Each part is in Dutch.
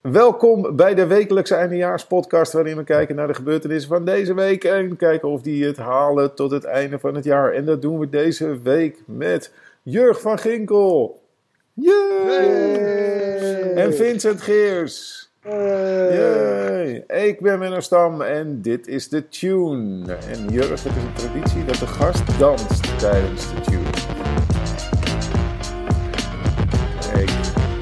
Welkom bij de wekelijkse eindejaarspodcast waarin we kijken naar de gebeurtenissen van deze week en kijken of die het halen tot het einde van het jaar. En dat doen we deze week met Jurg van Ginkel. Yay! En Vincent Geers. Yay! Ik ben Menno Stam en dit is de tune. En Jurg, het is een traditie dat de gast danst tijdens de tune.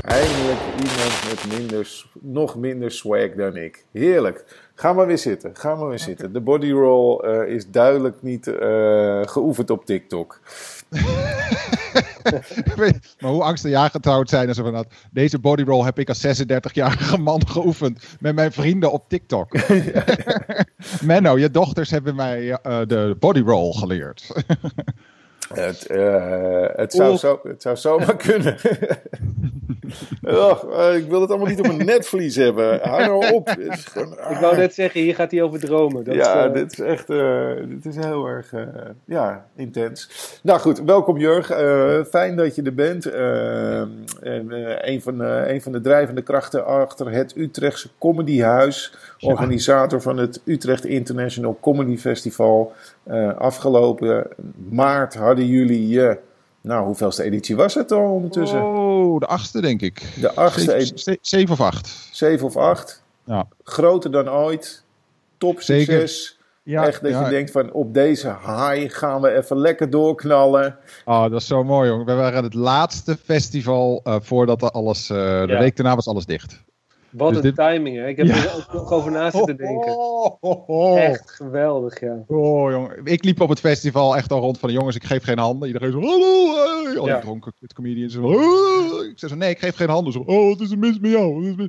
Eindelijk iemand met minder, nog minder swag dan ik. Heerlijk. Ga maar weer zitten. Ga maar weer zitten. De body roll eh, is duidelijk niet eh, geoefend op TikTok. maar hoe angstig jij getrouwd zijn en zo van dat. Deze bodyroll heb ik als 36-jarige man geoefend met mijn vrienden op TikTok. Menno, je dochters hebben mij uh, de bodyroll geleerd. Het, uh, het, zou, zo, het zou zomaar kunnen. oh, ik wil het allemaal niet op een netvlies hebben. Hou nou op. Gewoon, ah. Ik wou net zeggen, hier gaat hij over dromen. Dat ja, is, uh... dit is echt dit is heel erg ja, intens. Nou goed, welkom Jurg. fijn dat je er bent. en, een, van, een van de drijvende krachten achter het Utrechtse Comedyhuis. Organisator van het Utrecht International Comedy Festival. Afgelopen maart hadden jullie je. Nou, hoeveelste editie was het al ondertussen? Oh, de achtste denk ik. De achtste. Zeven, zeven of acht. Zeven of acht. Ja. Groter dan ooit. Top succes. Ja, Echt dat ja. je denkt van op deze high gaan we even lekker doorknallen. Oh, dat is zo mooi jongen. We waren het laatste festival uh, voordat alles, uh, de week daarna was alles dicht. Wat dus een dit... timing, hè? Ik heb ja. er ook nog over na zitten denken. Oh, oh, oh. Echt geweldig, ja. Oh, jongen. Ik liep op het festival echt al rond van de jongens, ik geef geen handen. Iedereen zo, hallo, hey. Al die dronken comedians. Zo, oh. Ik zei zo, nee, ik geef geen handen. Zo, oh, wat is er mis met jou?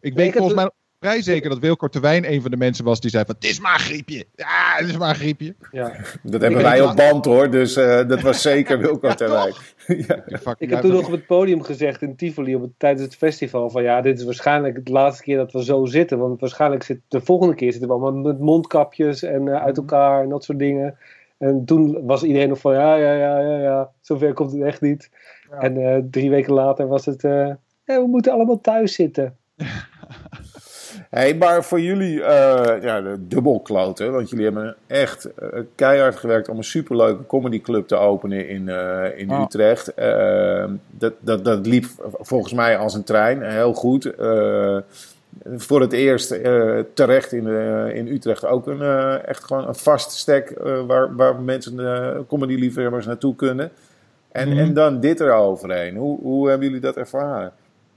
Ik weet volgens mij vrij zeker dat Wilco Terwijn een van de mensen was die zei van... Het is maar een griepje. Ja, het is maar een griepje. Ja. Dat hebben wij op band hoor, dus uh, dat was zeker Wilco Terwijn. ja. Ik heb toen nog op het podium gezegd in Tivoli op het, tijdens het festival van... Ja, dit is waarschijnlijk de laatste keer dat we zo zitten. Want waarschijnlijk zit de volgende keer zitten we allemaal met mondkapjes en uh, uit elkaar en dat soort dingen. En toen was iedereen nog van ja, ja, ja, ja, ja. Zover komt het echt niet. Ja. En uh, drie weken later was het... ja, we moeten allemaal thuis zitten. Hey, maar voor jullie, uh, ja, dubbel kloten, want jullie hebben echt uh, keihard gewerkt om een superleuke comedyclub te openen in, uh, in oh. Utrecht. dat, dat, dat liep volgens mij als een trein, heel goed. voor het eerst terecht in, in Utrecht ook een, echt gewoon een vast stek waar, waar mensen, comedyliefhebbers naartoe kunnen. En, mm. en dan dit eroverheen. Hoe, hoe hebben jullie dat ervaren?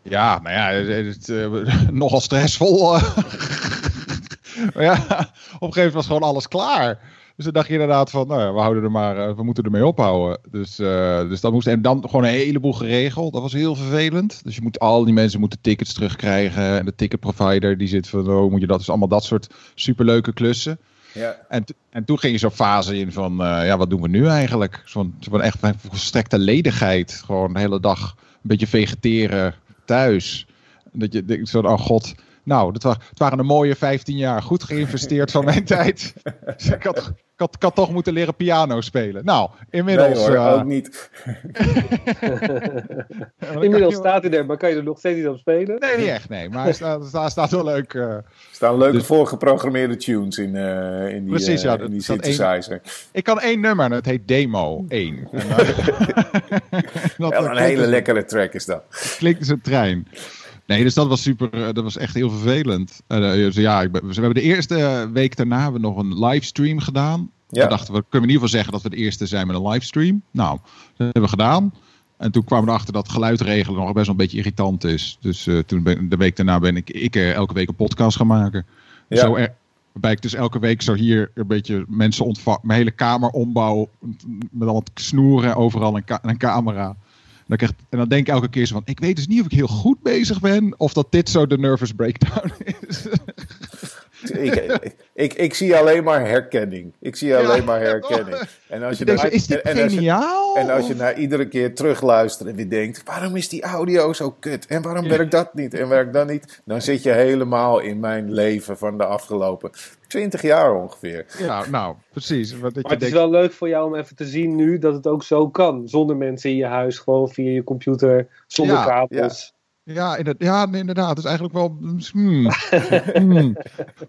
Ja, nou ja, het, het, uh, nogal stressvol. maar ja, op een gegeven moment was gewoon alles klaar. Dus dan dacht je inderdaad van, nou ja, we houden er maar, uh, we moeten ermee ophouden. Dus, uh, dus dat moest, en dan gewoon een heleboel geregeld. Dat was heel vervelend. Dus je moet, al die mensen moeten tickets terugkrijgen. En de ticketprovider die zit van, oh, moet je dat, dus allemaal dat soort superleuke klussen. Ja. En, en toen ging je zo'n fase in van, uh, ja, wat doen we nu eigenlijk? Zo'n zo echt volstrekte ledigheid. Gewoon de hele dag een beetje vegeteren thuis. Dat je denkt zo, oh god, nou, dat waren, het waren een mooie 15 jaar. Goed geïnvesteerd van mijn tijd. Dus ik, had, ik, had, ik had toch moeten leren piano spelen. Nou, inmiddels... Nee hoor, uh, ook niet. inmiddels staat hij er, maar kan je er nog steeds niet op spelen? Nee, niet echt, nee. Maar hij staat, staat, staat wel leuk... Uh, er staan leuke dus, voorgeprogrammeerde tunes in, uh, in die, precies, ja, in die synthesizer. Één, ik kan één nummer en het heet Demo 1. En, dat, wel een hele lekkere track is dat. Klinkt als een trein. Nee, dus dat was super. Dat was echt heel vervelend. Uh, dus ja, ik, we hebben de eerste week daarna hebben we nog een livestream gedaan. Ja. We dachten we kunnen in ieder geval zeggen dat we de eerste zijn met een livestream. Nou, dat hebben we gedaan. En toen kwamen we erachter dat geluid regelen nog best wel een beetje irritant is. Dus uh, toen ben, de week daarna ben ik, ik uh, elke week een podcast gaan maken. Ja. Zo er, waarbij ik dus elke week zo hier een beetje mensen ontvang, mijn hele kamer ombouw. Met allemaal snoeren overal en een, een camera. En dan denk ik elke keer zo van, ik weet dus niet of ik heel goed bezig ben, of dat dit zo de nervous breakdown is. Ik, ik, ik, zie alleen maar herkenning. Ik zie alleen ja, maar herkenning. En als je Deze, naar, is dit en, geniaal? Als je, en als je naar iedere keer terugluistert en weer denkt... waarom is die audio zo kut? En waarom ja. werkt dat niet? En werkt dat niet? Dan zit je helemaal in mijn leven van de afgelopen 20 jaar ongeveer. Ja, nou, precies. Wat maar het is wel leuk voor jou om even te zien nu dat het ook zo kan. Zonder mensen in je huis, gewoon via je computer, zonder ja, kabels. Ja, inderdaad, ja, inderdaad. Het is eigenlijk wel. Hmm, hmm.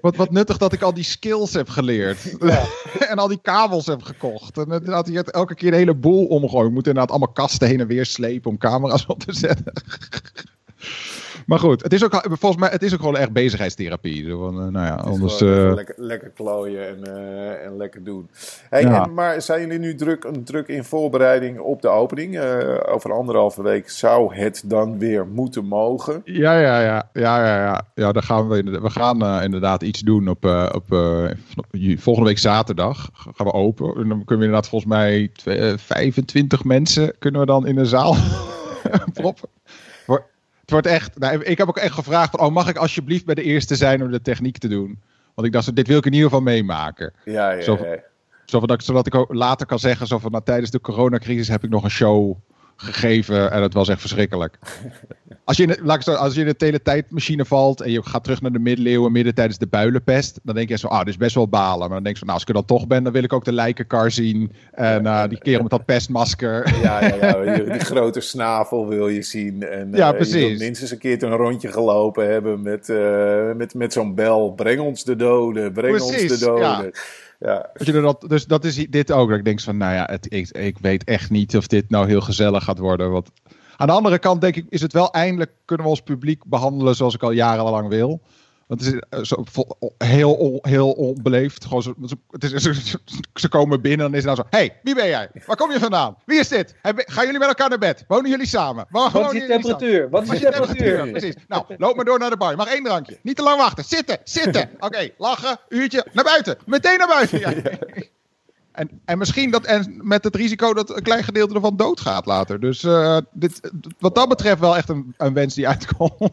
Wat, wat nuttig dat ik al die skills heb geleerd. Ja. en al die kabels heb gekocht. En dat hij elke keer de hele boel omgooien. Ik moet inderdaad allemaal kasten heen en weer slepen om camera's op te zetten. Maar goed, het is ook, volgens mij, het is ook gewoon echt bezigheidstherapie. Uh, nou ja, anders, uh... lekker, lekker klooien en, uh, en lekker doen. Hey, ja. en, maar zijn jullie nu druk, druk in voorbereiding op de opening? over anderhalve week zou het dan weer moeten mogen. Ja, ja, ja. Ja, ja, ja. ja dan gaan we, we gaan inderdaad iets doen op, op volgende week zaterdag. Gaan we open. En dan kunnen we inderdaad volgens mij 25 mensen kunnen we dan in de zaal proppen. Het wordt echt. Nou, ik heb ook echt gevraagd: van, oh, mag ik alsjeblieft bij de eerste zijn om de techniek te doen? Want ik dacht, dit wil ik in ieder geval meemaken. Ja, ja, zo, ja. Zo van, zodat ik ook later kan zeggen: zo van, nou, tijdens de coronacrisis heb ik nog een show gegeven en het was echt verschrikkelijk. Als je, in de, laat ik als je in de teletijdmachine valt en je gaat terug naar de middeleeuwen midden tijdens de builenpest, dan denk je zo, ah, dit is best wel balen. Maar dan denk je zo, nou, als ik er dan toch ben, dan wil ik ook de lijkenkar zien. En uh, die kerel met dat pestmasker. Ja, ja, ja die, grote snavel wil je zien. En, ja, uh, precies. Je wil minstens een keer een rondje gelopen hebben met, uh, met, met zo'n bel. Breng ons de doden, breng precies, ons de doden. Ja. Ja. dat, dus dat is dit ook. Dat ik denk van, nou ja, ik, ik weet echt niet of dit nou heel gezellig gaat worden. Want aan de andere kant denk ik, is het wel eindelijk kunnen we ons publiek behandelen zoals ik al jarenlang wil. Want het is eh, zo, heel, heel onbeleefd. Gewoon zo, het is, ze komen binnen en is het nou zo... hey, wie ben jij? Waar kom je vandaan? Wie is dit? Gaan jullie met elkaar naar bed? Wonen jullie samen? Wat is je temperatuur? Wat is je temperatuur? Precies. Nou, loop maar door naar de bar. Je mag één drankje. Niet te lang wachten. Zitten, zitten. Oké, lachen, uurtje, naar buiten. Meteen naar buiten. Ja. En, en misschien dat, en met het risico dat een klein gedeelte ervan doodgaat later. Dus uh, dit, wat dat betreft wel echt een, een wens die uitkomt.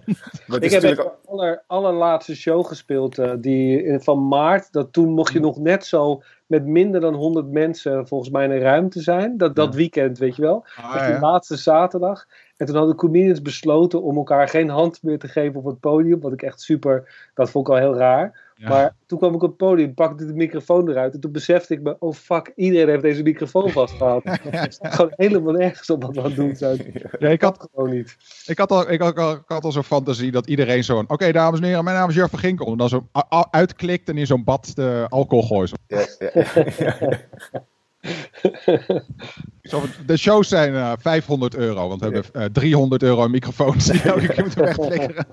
Ik heb de aller, allerlaatste show gespeeld uh, die, van maart. Dat toen mocht je nog net zo met minder dan 100 mensen volgens mij in een ruimte zijn. Dat, dat weekend, weet je wel. Ah, die laatste zaterdag. En toen hadden de comedians besloten om elkaar geen hand meer te geven op het podium. Wat ik echt super, dat vond ik al heel raar. Maar toen kwam ik op het podium, pakte de microfoon eruit. En toen besefte ik me, oh fuck, iedereen heeft deze microfoon vastgehaald. Het staat gewoon helemaal nergens op wat we aan het doen zijn. Ja, ik had gewoon niet. Ik had al, ik had, ik had al zo'n fantasie dat iedereen zo'n, oké dames en heren, mijn naam is Jurgen Ginkel. En dan zo uitklikt en in zo'n bad de alcohol gooit. Ja, ja, de shows zijn uh, eh, 500 euro, want we hebben uh, eh, 300 euro microfoons die moeten wegflikkeren.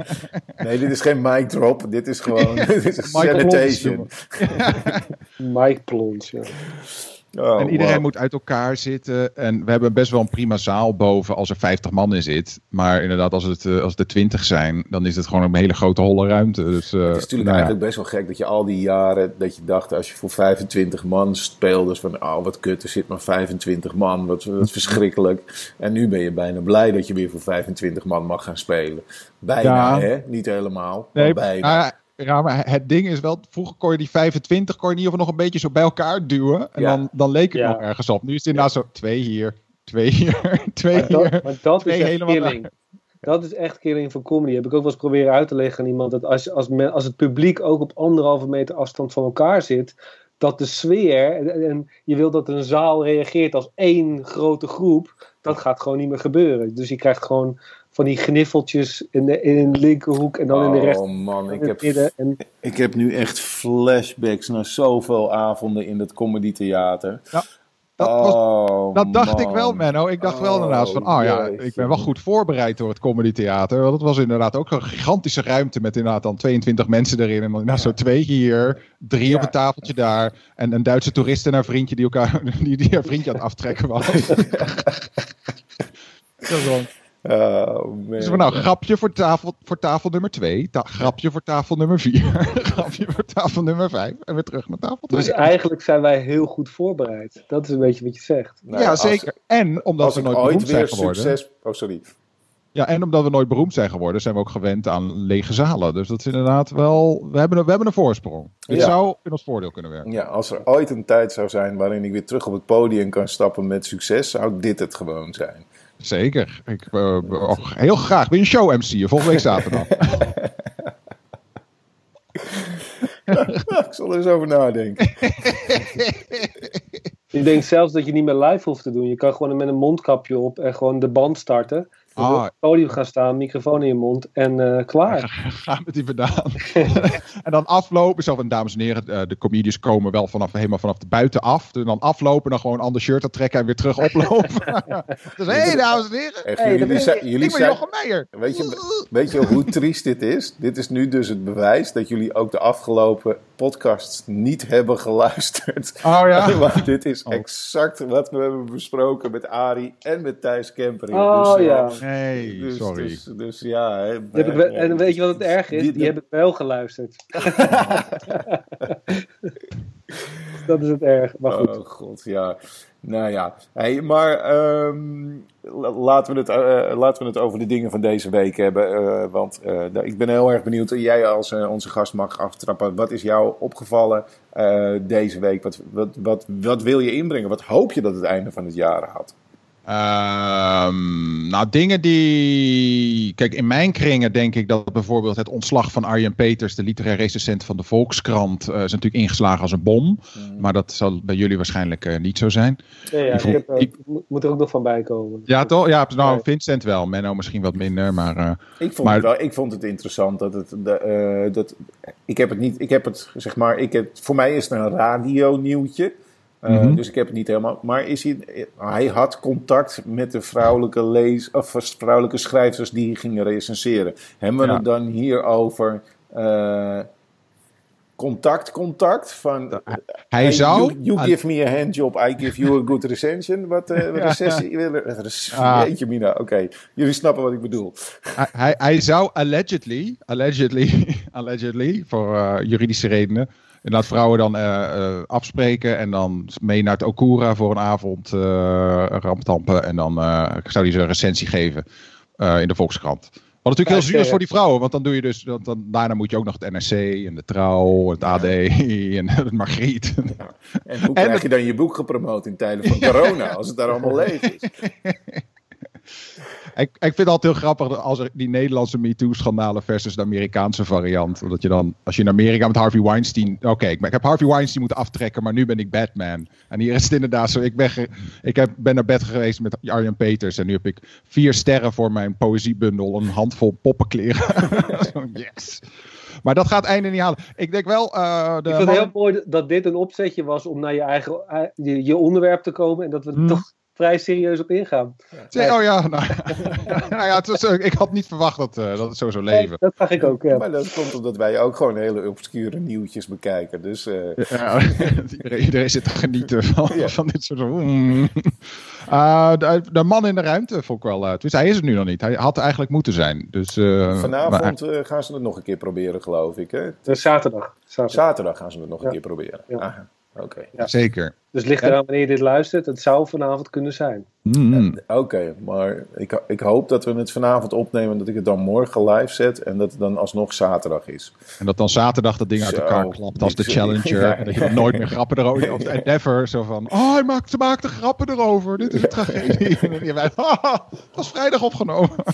Nee, dit is geen mic drop, dit is gewoon dit is sanitation. mic plons, ja. Oh, en iedereen moet uit elkaar zitten. En we hebben best wel een prima zaal boven als er 50 man in zit. Maar inderdaad, als het, eh, als er 20 zijn, dan is het gewoon een hele grote holle ruimte. Dus, uh, het is natuurlijk nou eigenlijk best wel gek dat je al die jaren, dat je dacht als je voor 25 man speelde, van oh wat kut, er zit maar 25 man, wat, wat verschrikkelijk. En nu ben je bijna blij dat je weer voor 25 man mag gaan spelen. Bijna, hè? Niet helemaal, nee, maar Ja, maar het ding is wel, vroeger kon je die 25 kon je in ieder geval nog een beetje zo bij elkaar duwen. En dan, dan leek het nog ergens op. Nu is het inderdaad zo twee hier, twee hier, twee maar hier. Dat, maar dat is echt killing. Dat is echt killing van comedy. Heb ik ook wel eens proberen uit te leggen aan iemand. Dat als, als, men, als het publiek ook op anderhalve meter afstand van elkaar zit. Dat de sfeer, en, en je wil dat een zaal reageert als één grote groep. Dat gaat gewoon niet meer gebeuren. Dus je krijgt gewoon van die gniffeltjes in de, in de linkerhoek en dan in de rechter. Oh man, ik heb, en... ik heb nu echt flashbacks naar zoveel avonden in het comedy theater. Ja. Dat, was, oh, dat dacht ik wel, Menno. Ik dacht wel inderdaad van, oh ja, ik ben wel goed voorbereid door het Comedy Theater. Want het was inderdaad ook een gigantische ruimte met inderdaad dan 22 mensen erin. En dan ja. zo twee hier, drie op een tafeltje daar. En een Duitse toerist en haar vriendje die elkaar, die, die haar vriendje aan het aftrekken was. gewoon, Oh, dus we nou, grapje voor tafel, voor tafel nummer 2, grapje voor tafel nummer 4, grapje voor tafel nummer 5 en weer terug naar tafel 2. Dus eigenlijk zijn wij heel goed voorbereid. Dat is een beetje wat je zegt. Nou, ja, zeker. en omdat we nooit beroemd zijn geworden. Succes... Oh, sorry. Ja, en omdat we nooit beroemd zijn geworden, zijn we ook gewend aan lege zalen. Dus dat is inderdaad wel. We hebben een, we hebben een voorsprong. Het zou in ons voordeel kunnen werken. Ja, als er ooit een tijd zou zijn waarin ik weer terug op het podium kan stappen met succes, zou dit het gewoon zijn. Zeker. Ik, uh, heel graag. Wil je een show MC volgende week zaterdag? ik zal er eens over nadenken. Ik denk zelfs dat je niet meer live hoeft te doen. Je kan gewoon met een mondkapje op en gewoon de band starten. Ah. het podium gaan staan, microfoon in je mond en uh, klaar. Ga met die vandaan. en dan aflopen. Zo van, dames en heren, uh, de comedians komen wel vanaf, helemaal vanaf de buitenaf. En dan aflopen, dan gewoon een ander shirt trekken en weer terug oplopen. dus hé, hey, dames en heren. Echt, hey, jullie zijn, jullie ik ben Jochem Meijer. Weet je, weet je hoe triest dit is? Dit is nu dus het bewijs dat jullie ook de afgelopen podcasts niet hebben geluisterd. Oh ja? Want dit is oh. exact wat we hebben besproken met Ari en met Thijs Kemper. Oh dus, ja. Nee, dus, sorry. Dus, dus ja. Hè, en weet je wat het erg is? Die, die hebben wel geluisterd. dat is het erg. Maar goed. Oh god, ja. Nou ja, hey, maar um, laten, we het, uh, laten we het over de dingen van deze week hebben. Uh, want uh, ik ben heel erg benieuwd. Jij als onze gast mag aftrappen. Wat is jou opgevallen deze week? Wat, wat, wat, wat wil je inbrengen? Wat hoop je dat het einde van het jaar had? Um, nou, dingen die. Kijk, in mijn kringen denk ik dat bijvoorbeeld het ontslag van Arjen Peters, de literair recensent van de Volkskrant, uh, is natuurlijk ingeslagen als een bom. Mm. Maar dat zal bij jullie waarschijnlijk uh, niet zo zijn. Ja, ja ik heb, ik, moet er ook nog van bij komen. Ja, toch? Ja, nou, Vincent wel. Menno misschien wat minder. Maar, uh, ik, vond maar... Het wel, ik vond het interessant dat het. De, dat, ik heb het niet. Ik heb het, zeg maar. Ik heb, voor mij is het een radio-nieuwtje. Mm -hmm. Dus ik heb het niet helemaal. Maar is hij, hij had contact met de vrouwelijke, lees, of vrouwelijke schrijvers die gingen recenseren. Hebben we ja. het dan hier over uh, contact, contact? Van, hij hey, zou. You, you give me a handjob, I give you a good recension. Wat uh, recessie? Ah. Jeetje, Mina. Oké, okay. jullie snappen wat ik bedoel. hij, hij zou allegedly, allegedly, allegedly voor juridische redenen inderdaad vrouwen dan uh, afspreken en dan mee naar het Okura voor een avond uh, ramptampen. En dan zou hij ze een recensie geven in de Volkskrant. Wat natuurlijk heel zuur is voor die vrouwen, want dan doe je dus, dan, dan, daarna moet je ook nog het NRC en de Trouw, het AD en het Margriet. Ja. En hoe krijg je dan je boek gepromoot in tijden van corona, als het daar allemaal leeg is? ik, ik vind het altijd heel grappig als er die Nederlandse MeToo-schandalen versus de Amerikaanse variant. Omdat je dan, als je in Amerika met Harvey Weinstein. Oké, ik, ik, heb Harvey Weinstein moeten aftrekken, maar nu ben ik Batman. En hier is het inderdaad zo. Ik ben, ik heb, ben naar bed geweest met Arjen Peters. En nu heb ik vier sterren voor mijn poëziebundel. Een handvol poppenkleren. yes. Maar dat gaat einde niet halen. Ik denk wel. Uh, de ik vind het heel mooi dat dit een opzetje was om naar je eigen je, je onderwerp te komen. En dat we hmm. toch vrij serieus op ingaan. Ja. Oh ja, nou, nou ja, het was, eh, ik had niet verwacht dat, uh, dat het zo zou leven. Nee, dat zag ik ook, ja. Maar dat komt omdat wij ook gewoon hele obscure nieuwtjes bekijken. Dus, uh... ja, iedereen, zit te genieten van, van dit soort... Mm. de, de, man in de ruimte vond ik wel... dus hij is het nu nog niet. Hij had eigenlijk moeten zijn. Dus, Vanavond maar, gaan ze het nog een keer proberen, geloof ik. Hè? Zaterdag. Zaterdag. Zaterdag gaan ze het nog een keer proberen. Ja. Oké. Ja. Zeker. Dus ligt eraan wanneer je dit luistert. Het zou vanavond kunnen zijn. Mm. Oké, maar ik, ik hoop dat we het vanavond opnemen. Dat ik het dan morgen live zet. En dat het dan alsnog zaterdag is. En dat dan zaterdag dat ding uit elkaar klapt als de Challenger. Ja, en dat je nooit meer grappen erover... Of ever zo van... Oh, hij maakt, ze maakte grappen erover. Dit is een tragedie. en je weet, oh, dat was vrijdag opgenomen.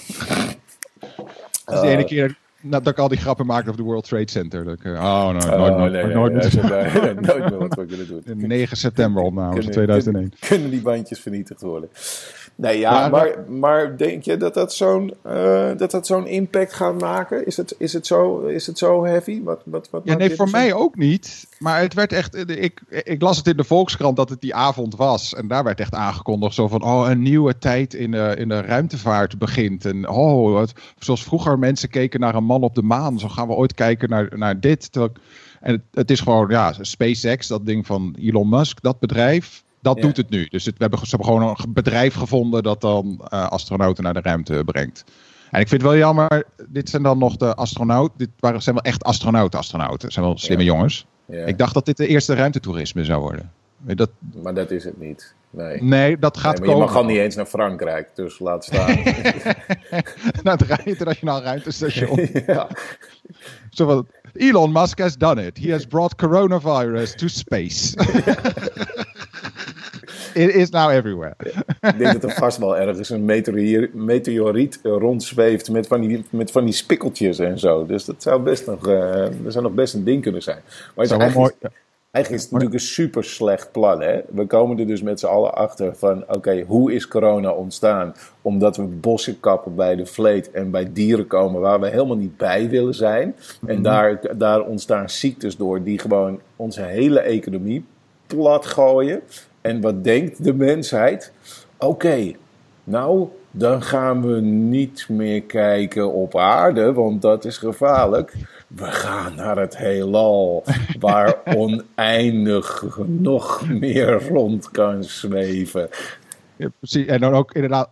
Dat is de ene keer nou, dat ik al die grappen maakte over de World Trade Center. Dat ik, oh, nou, nooit, oh, nooit, nee, nooit, nee, nooit, nooit meer wat we kunnen doen. 9 september opnames 2001. Kunnen, die bandjes vernietigd worden? Nee, ja, maar, maar denk je dat dat zo'n uh, dat dat zo'n impact gaat maken? Is het, is het, zo, is het zo heavy? Wat, wat, wat ja, nee, voor mij ook niet. Maar het werd echt. Ik, ik las het in de Volkskrant dat het die avond was. En daar werd echt aangekondigd zo van. Oh, een nieuwe tijd in de, in de ruimtevaart begint. En oh, wat, zoals vroeger mensen keken naar een man op de maan. Zo gaan we ooit kijken naar, naar dit. En het, het is gewoon, ja, SpaceX, dat ding van Elon Musk, dat bedrijf dat doet het nu. Dus het, we hebben, ze hebben gewoon een bedrijf gevonden dat dan uh, astronauten naar de ruimte brengt. En ik vind het wel jammer, dit zijn dan nog de astronauten. Dit waren, zijn wel echt astronauten, astronauten. zijn wel slimme jongens. Ik dacht dat dit de eerste ruimtetoerisme zou worden. Dat... Maar dat is het niet. Nee, nee dat gaat nee, komen. Je mag al niet eens naar Frankrijk, dus laat staan. naar het internationaal ruimtestation. ja. Zo Elon Musk has done it. He has brought coronavirus to space. It is now everywhere. Ik denk dat er vast wel ergens een meteoriet, rondzweeft met van, die, met van die spikkeltjes en zo. Dus dat zou best nog, uh, dat zou nog best een ding kunnen zijn. Maar het is mooi. Eigenlijk is het natuurlijk een super slecht plan. Hè? We komen er dus met z'n allen achter van: oké, hoe is corona ontstaan? Omdat we bossen kappen bij de vleet en bij dieren komen waar we helemaal niet bij willen zijn. En mhm. daar, daar ontstaan ziektes door die gewoon onze hele economie plat gooien. En wat denkt de mensheid? Oké, nou, dan gaan we niet meer kijken op aarde, want dat is gevaarlijk. We gaan naar het heelal, waar oneindig nog meer rond kan zweven. Ja, precies. En dan ook inderdaad,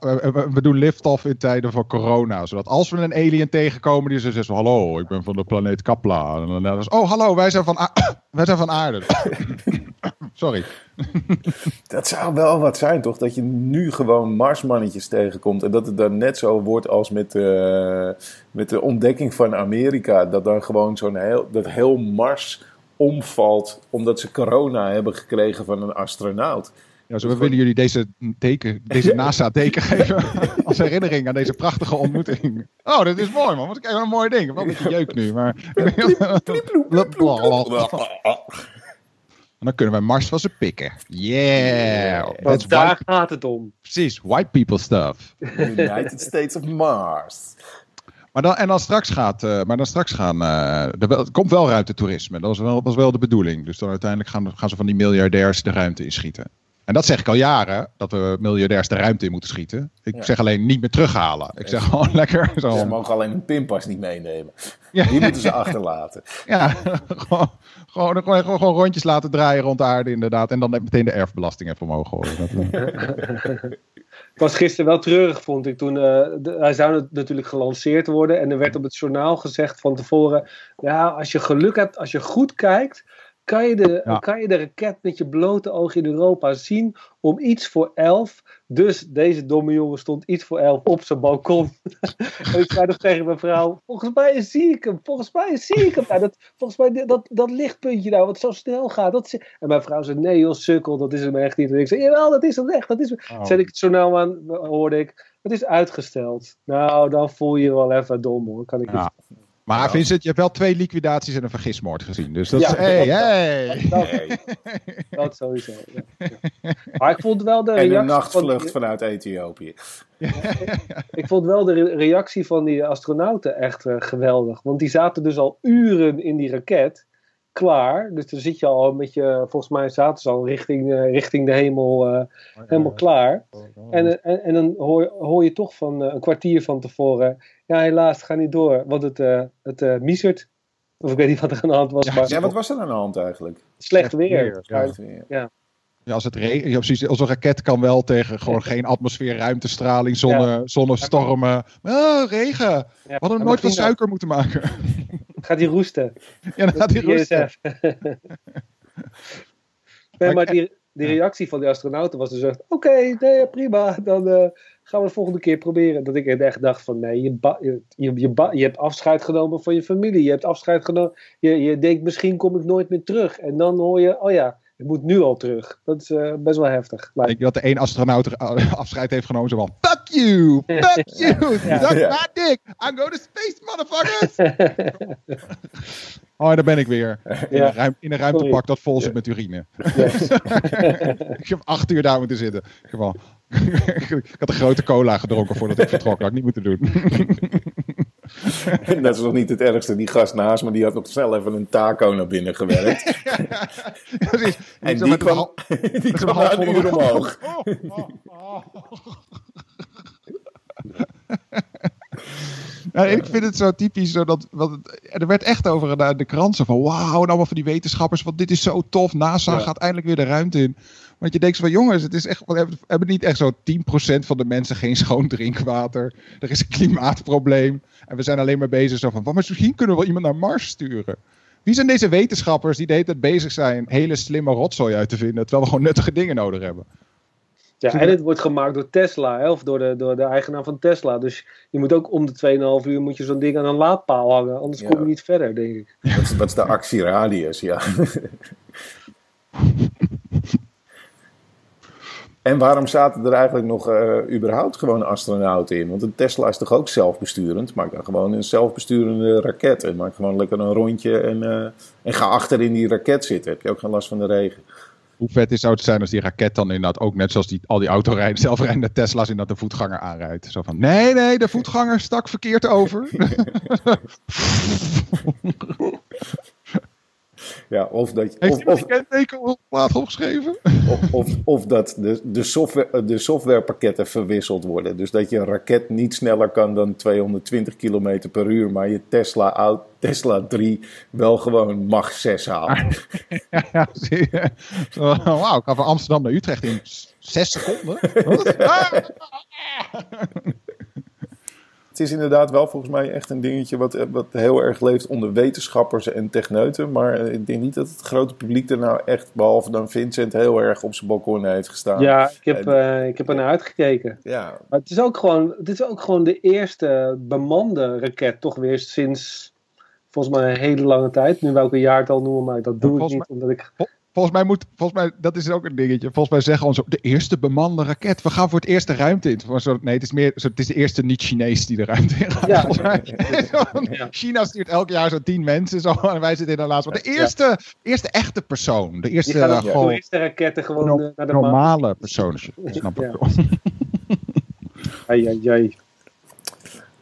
we doen lift-off in tijden van corona. Zodat als we een alien tegenkomen die zegt: Hallo, ik ben van de planeet Kapla. En dan is, oh, hallo, wij zijn van, wij zijn van aarde. Sorry. Dat zou wel wat zijn, toch? Dat je nu gewoon Marsmannetjes tegenkomt. En dat het dan net zo wordt als met, uh, met de ontdekking van Amerika. Dat dan gewoon zo'n heel, dat heel Mars omvalt. omdat ze corona hebben gekregen van een astronaut. Ja, zo willen jullie deze, teken, deze NASA-teken geven als herinnering aan deze prachtige ontmoeting. Oh, dat is mooi man, wat kijk een mooi ding. Wel een jeuk nu, maar... En dan kunnen wij Mars van ze pikken. Yeah! Want daar gaat het om. Precies, white people stuff. United States of Mars. Maar dan, en dan straks gaat, uh, maar dan straks gaan, uh, er komt wel ruimtetoerisme. Dat was wel, was wel de bedoeling. Dus dan uiteindelijk gaan, gaan ze van die miljardairs de ruimte inschieten. En dat zeg ik al jaren, dat we miljardairs de ruimte in moeten schieten. Ik zeg alleen niet meer terughalen. Ik zeg gewoon lekker zo. Ze mogen alleen een pinpas niet meenemen. Ja. Die moeten ze achterlaten. Ja, gewoon, gewoon, gewoon, gewoon, rondjes laten draaien rond de aarde inderdaad. En dan meteen de erfbelasting even omhoog gooien. Ik was gisteren wel treurig, vond ik, toen uh, hij zou natuurlijk gelanceerd worden. En er werd op het journaal gezegd van tevoren, ja, als je geluk hebt, als je goed kijkt, kan je, de, kan je de raket met je blote oog in Europa zien om iets voor elf. Dus deze domme jongen stond iets voor elf op zijn balkon. en ik zei nog tegen mijn vrouw: Volgens mij zie ik hem, volgens mij zie ik hem. Ja, dat, volgens mij dat, dat lichtpuntje daar, wat zo snel gaat. Dat en mijn vrouw zei: Nee, joh, sukkel, dat is hem echt niet. En ik zei: Jawel, dat is hem echt. Dat is hem. Oh. Zet ik het zo nou aan, hoorde ik: Het is uitgesteld. Nou, dan voel je je wel even dom hoor. Kan ik ja. Maar ja. Vincent, je hebt wel twee liquidaties en een vergismoord gezien. Dus dat is... Hey, hey. Dat, dat, sowieso. Ja. Maar ik vond wel de reactie... En een nachtvlucht vanuit Ethiopië. ik vond wel de reactie van die astronauten echt uh, geweldig. Want die zaten dus al uren in die raket klaar. Dus dan zit je al met je, volgens mij zaten ze al richting, uh, richting de hemel uh, helemaal klaar. En, en, en dan hoor, hoor je toch van uh, een kwartier van tevoren, ja helaas, ga niet door, want het, het uh, misert. Of ik weet niet wat er aan de hand was. Ja, maar, ja wat was er aan de hand eigenlijk? Slecht weer. Slecht weer. Ja. Ja, als het regent, ja, precies, als een raket kan wel tegen gewoon geen atmosfeer, ruimtestraling, zonne, ja. zonnestormen. Oh, regen. We hadden nooit van suiker moeten maken. Gaat hij roesten? Ja, dan gaat hij roesten. nee, maar die, die reactie van die astronauten was dus echt: oké, nee, prima, dan uh, gaan we de volgende keer proberen. Dat ik echt dacht: van nee, je, je, je, je, hebt afscheid genomen van je familie. Je hebt afscheid genomen. Je, je denkt: misschien kom ik nooit meer terug. En dan hoor je: oh ja ik moet nu al terug. Dat is uh, best wel heftig. Ik denk dat de één astronaut afscheid heeft genomen. Zo van, fuck you! Fuck you! ja. Suck ja. my dick! I'm going to space, motherfuckers! oh, daar ben ik weer. In, ja. een, ruim, in een ruimtepak dat vol zit met urine. ik heb acht uur daar moeten zitten. Ik, heb al, ik had een grote cola gedronken voordat ik vertrok. Dat had ik niet moeten doen. dat is nog niet het ergste. Die gast naast me, die had nog snel even een taco naar binnen gewerkt. en die kwam, die kwam een uur omhoog. Ja, ik vind het zo typisch. Zo dat, er werd echt over de, de kransen van... Wauw, nou allemaal van die wetenschappers. Want dit is zo tof. NASA gaat eindelijk weer de ruimte in. Want je denkt van jongens, het is echt, we hebben, niet echt zo 10% van de mensen geen schoon drinkwater. Er is een klimaatprobleem. En we zijn alleen maar bezig zo van, maar misschien kunnen we wel iemand naar Mars sturen. Wie zijn deze wetenschappers die de hele tijd bezig zijn hele slimme rotzooi uit te vinden, terwijl we gewoon nuttige dingen nodig hebben? Ja, en het wordt gemaakt door Tesla, hè, of door de, door de eigenaar van Tesla. Dus je moet ook om de 2,5 uur moet je zo'n ding aan een laadpaal hangen, anders kom je niet verder, denk ik. Dat is, dat is de actieradius, ja. En waarom zaten er eigenlijk nog uh, überhaupt gewoon astronauten in? Want een Tesla is toch ook zelfbesturend? Maak dan gewoon een zelfbesturende raket. En maak gewoon lekker een rondje en, uh, en ga achter in die raket zitten. Heb je ook geen last van de regen. Hoe vet is, zou het zijn als die raket dan inderdaad ook net zoals die, al die autorijden, zelfrijdende Tesla's in dat de voetganger aanrijdt. Zo van, nee, nee, de voetganger stak verkeerd over. Ja, of dat. Heeft of, kenteken op plaat opgeschreven? Of, of, of, dat de, de, software, de softwarepakketten verwisseld worden. Dus dat je een raket niet sneller kan dan 220 km per uur, maar je Tesla, Tesla 3 wel gewoon mag 6 haalt. ja, zie je. Wauw, ik ga van Amsterdam naar Utrecht in 6 seconden. Het is inderdaad wel volgens mij echt een dingetje wat, wat heel erg leeft onder wetenschappers en techneuten. Maar eh, ik denk niet dat het grote publiek er nou echt, behalve dan Vincent, heel erg op zijn balkon heeft gestaan. Ja, ik heb, uh, ik heb er naar uitgekeken. Ja. Maar het is, ook gewoon, het is ook gewoon de eerste bemande raket, toch weer sinds volgens mij een hele lange tijd. Nu welke jaartal noemen, maar dat doe ik niet omdat ik volgens mij moet, volgens mij, dat is ook een dingetje. Volgens mij zeggen ons de eerste bemande raket. We gaan voor het eerste ruimte in. Nee, het is meer, het is de eerste niet-Chinees die de ruimte in gaat. Ja. China stuurt elk jaar zo'n tien mensen zo, en wij zitten in de laatste. de eerste, eerste echte persoon. De eerste, uh, gewoon, de eerste raketten gewoon no, naar de normale persoon. Snap ik wel. Ai, ai, ai.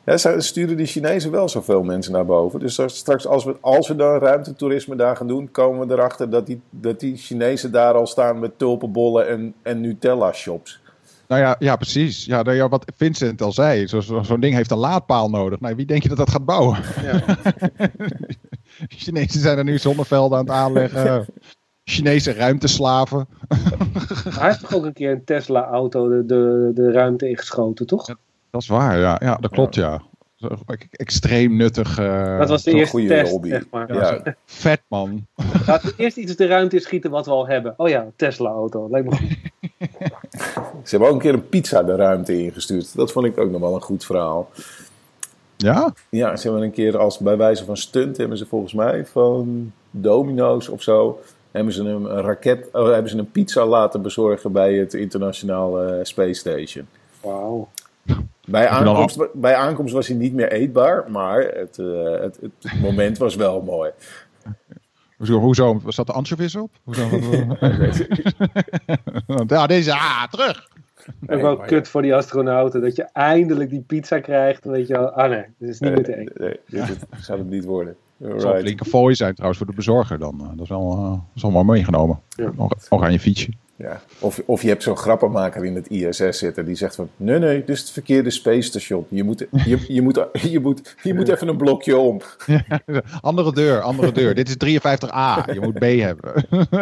Ja, ze sturen die Chinezen wel zoveel mensen naar boven. Dus straks, als we, als we dan ruimtetoerisme daar gaan doen, komen we erachter dat die, dat die Chinezen daar al staan met tulpenbollen en, en Nutella-shops. Nou ja, ja, precies. Ja, nou ja, wat Vincent al zei, zo'n zo, ding heeft een laadpaal nodig. Nou, wie denk je dat dat gaat bouwen? Ja. Chinezen zijn er nu zonnevelden aan het aanleggen. Chinese ruimteslaven. Hij heeft toch ook een keer een Tesla-auto de, de, de ruimte ingeschoten, toch? Dat is waar, ja. Ja, dat klopt, ja. Extreem nuttig. Uh, dat was de eerste test, hobby. zeg maar. Ja. Vet, man. Laten we eerst iets de ruimte schieten wat we al hebben. Oh ja, Tesla-auto. Lijkt me goed. Ze hebben ook een keer een pizza de ruimte ingestuurd. Dat vond ik ook nog wel een goed verhaal. Ja? Ja, ze hebben een keer als bij wijze van stunt... hebben ze volgens mij van Domino's of zo... hebben ze een, raket... Oh, hebben ze een pizza laten bezorgen bij het internationale Space Station. Wauw. Bij aankomst, bij aankomst was hij niet meer eetbaar, maar het, uh, het, het, moment was wel mooi. Hoezo, hoezo? Zat de anchovies op? Hoezo, ja, deze, ah, terug! En wel kut voor die astronauten, dat je eindelijk die pizza krijgt. weet je wel, ah nee, dit is niet eten. Nee, dit zou het niet worden. Het zal een flinke fooi zijn trouwens voor de bezorger dan. Dat is wel, uh, dat is allemaal meegenomen. Ja. Nog, aan je fietsje. Ja. Of, of je hebt zo'n grappenmaker in het ISS zitten die zegt van... Nee, nee, dit is het verkeerde space station. Je moet, je, je moet, je moet, je moet even een blokje om. andere deur, andere deur. dit is 53A. Je moet B hebben.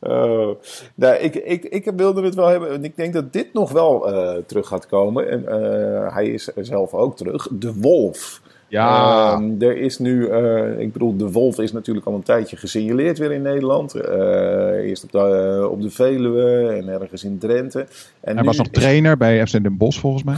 Oh. Nou, ik, ik, ik wilde het wel hebben. En ik denk dat dit nog wel uh, terug gaat komen. En uh, hij is zelf ook terug. De Wolf. Ja. Um, er is nu, uh, ik bedoel, de Wolf is natuurlijk al een tijdje gesignaleerd weer in Nederland. Uh, eerst op de, uh, op de Veluwe en ergens in Drenthe. En Hij was nog trainer bij FC Den Bosch volgens mij.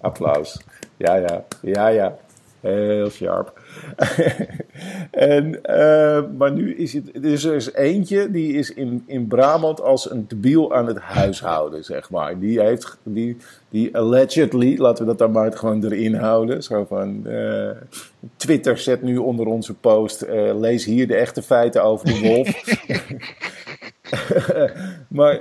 Applaus. Ja, ja, ja, ja. Heel sharp. en, uh, maar nu is het. Dus er is eentje die is in, in Brabant als een debiel aan het huishouden, zeg maar. Die heeft. Die, die allegedly, laten we dat dan maar gewoon erin houden. Zo van. Uh, Twitter zet nu onder onze post. Uh, lees hier de echte feiten over de wolf. maar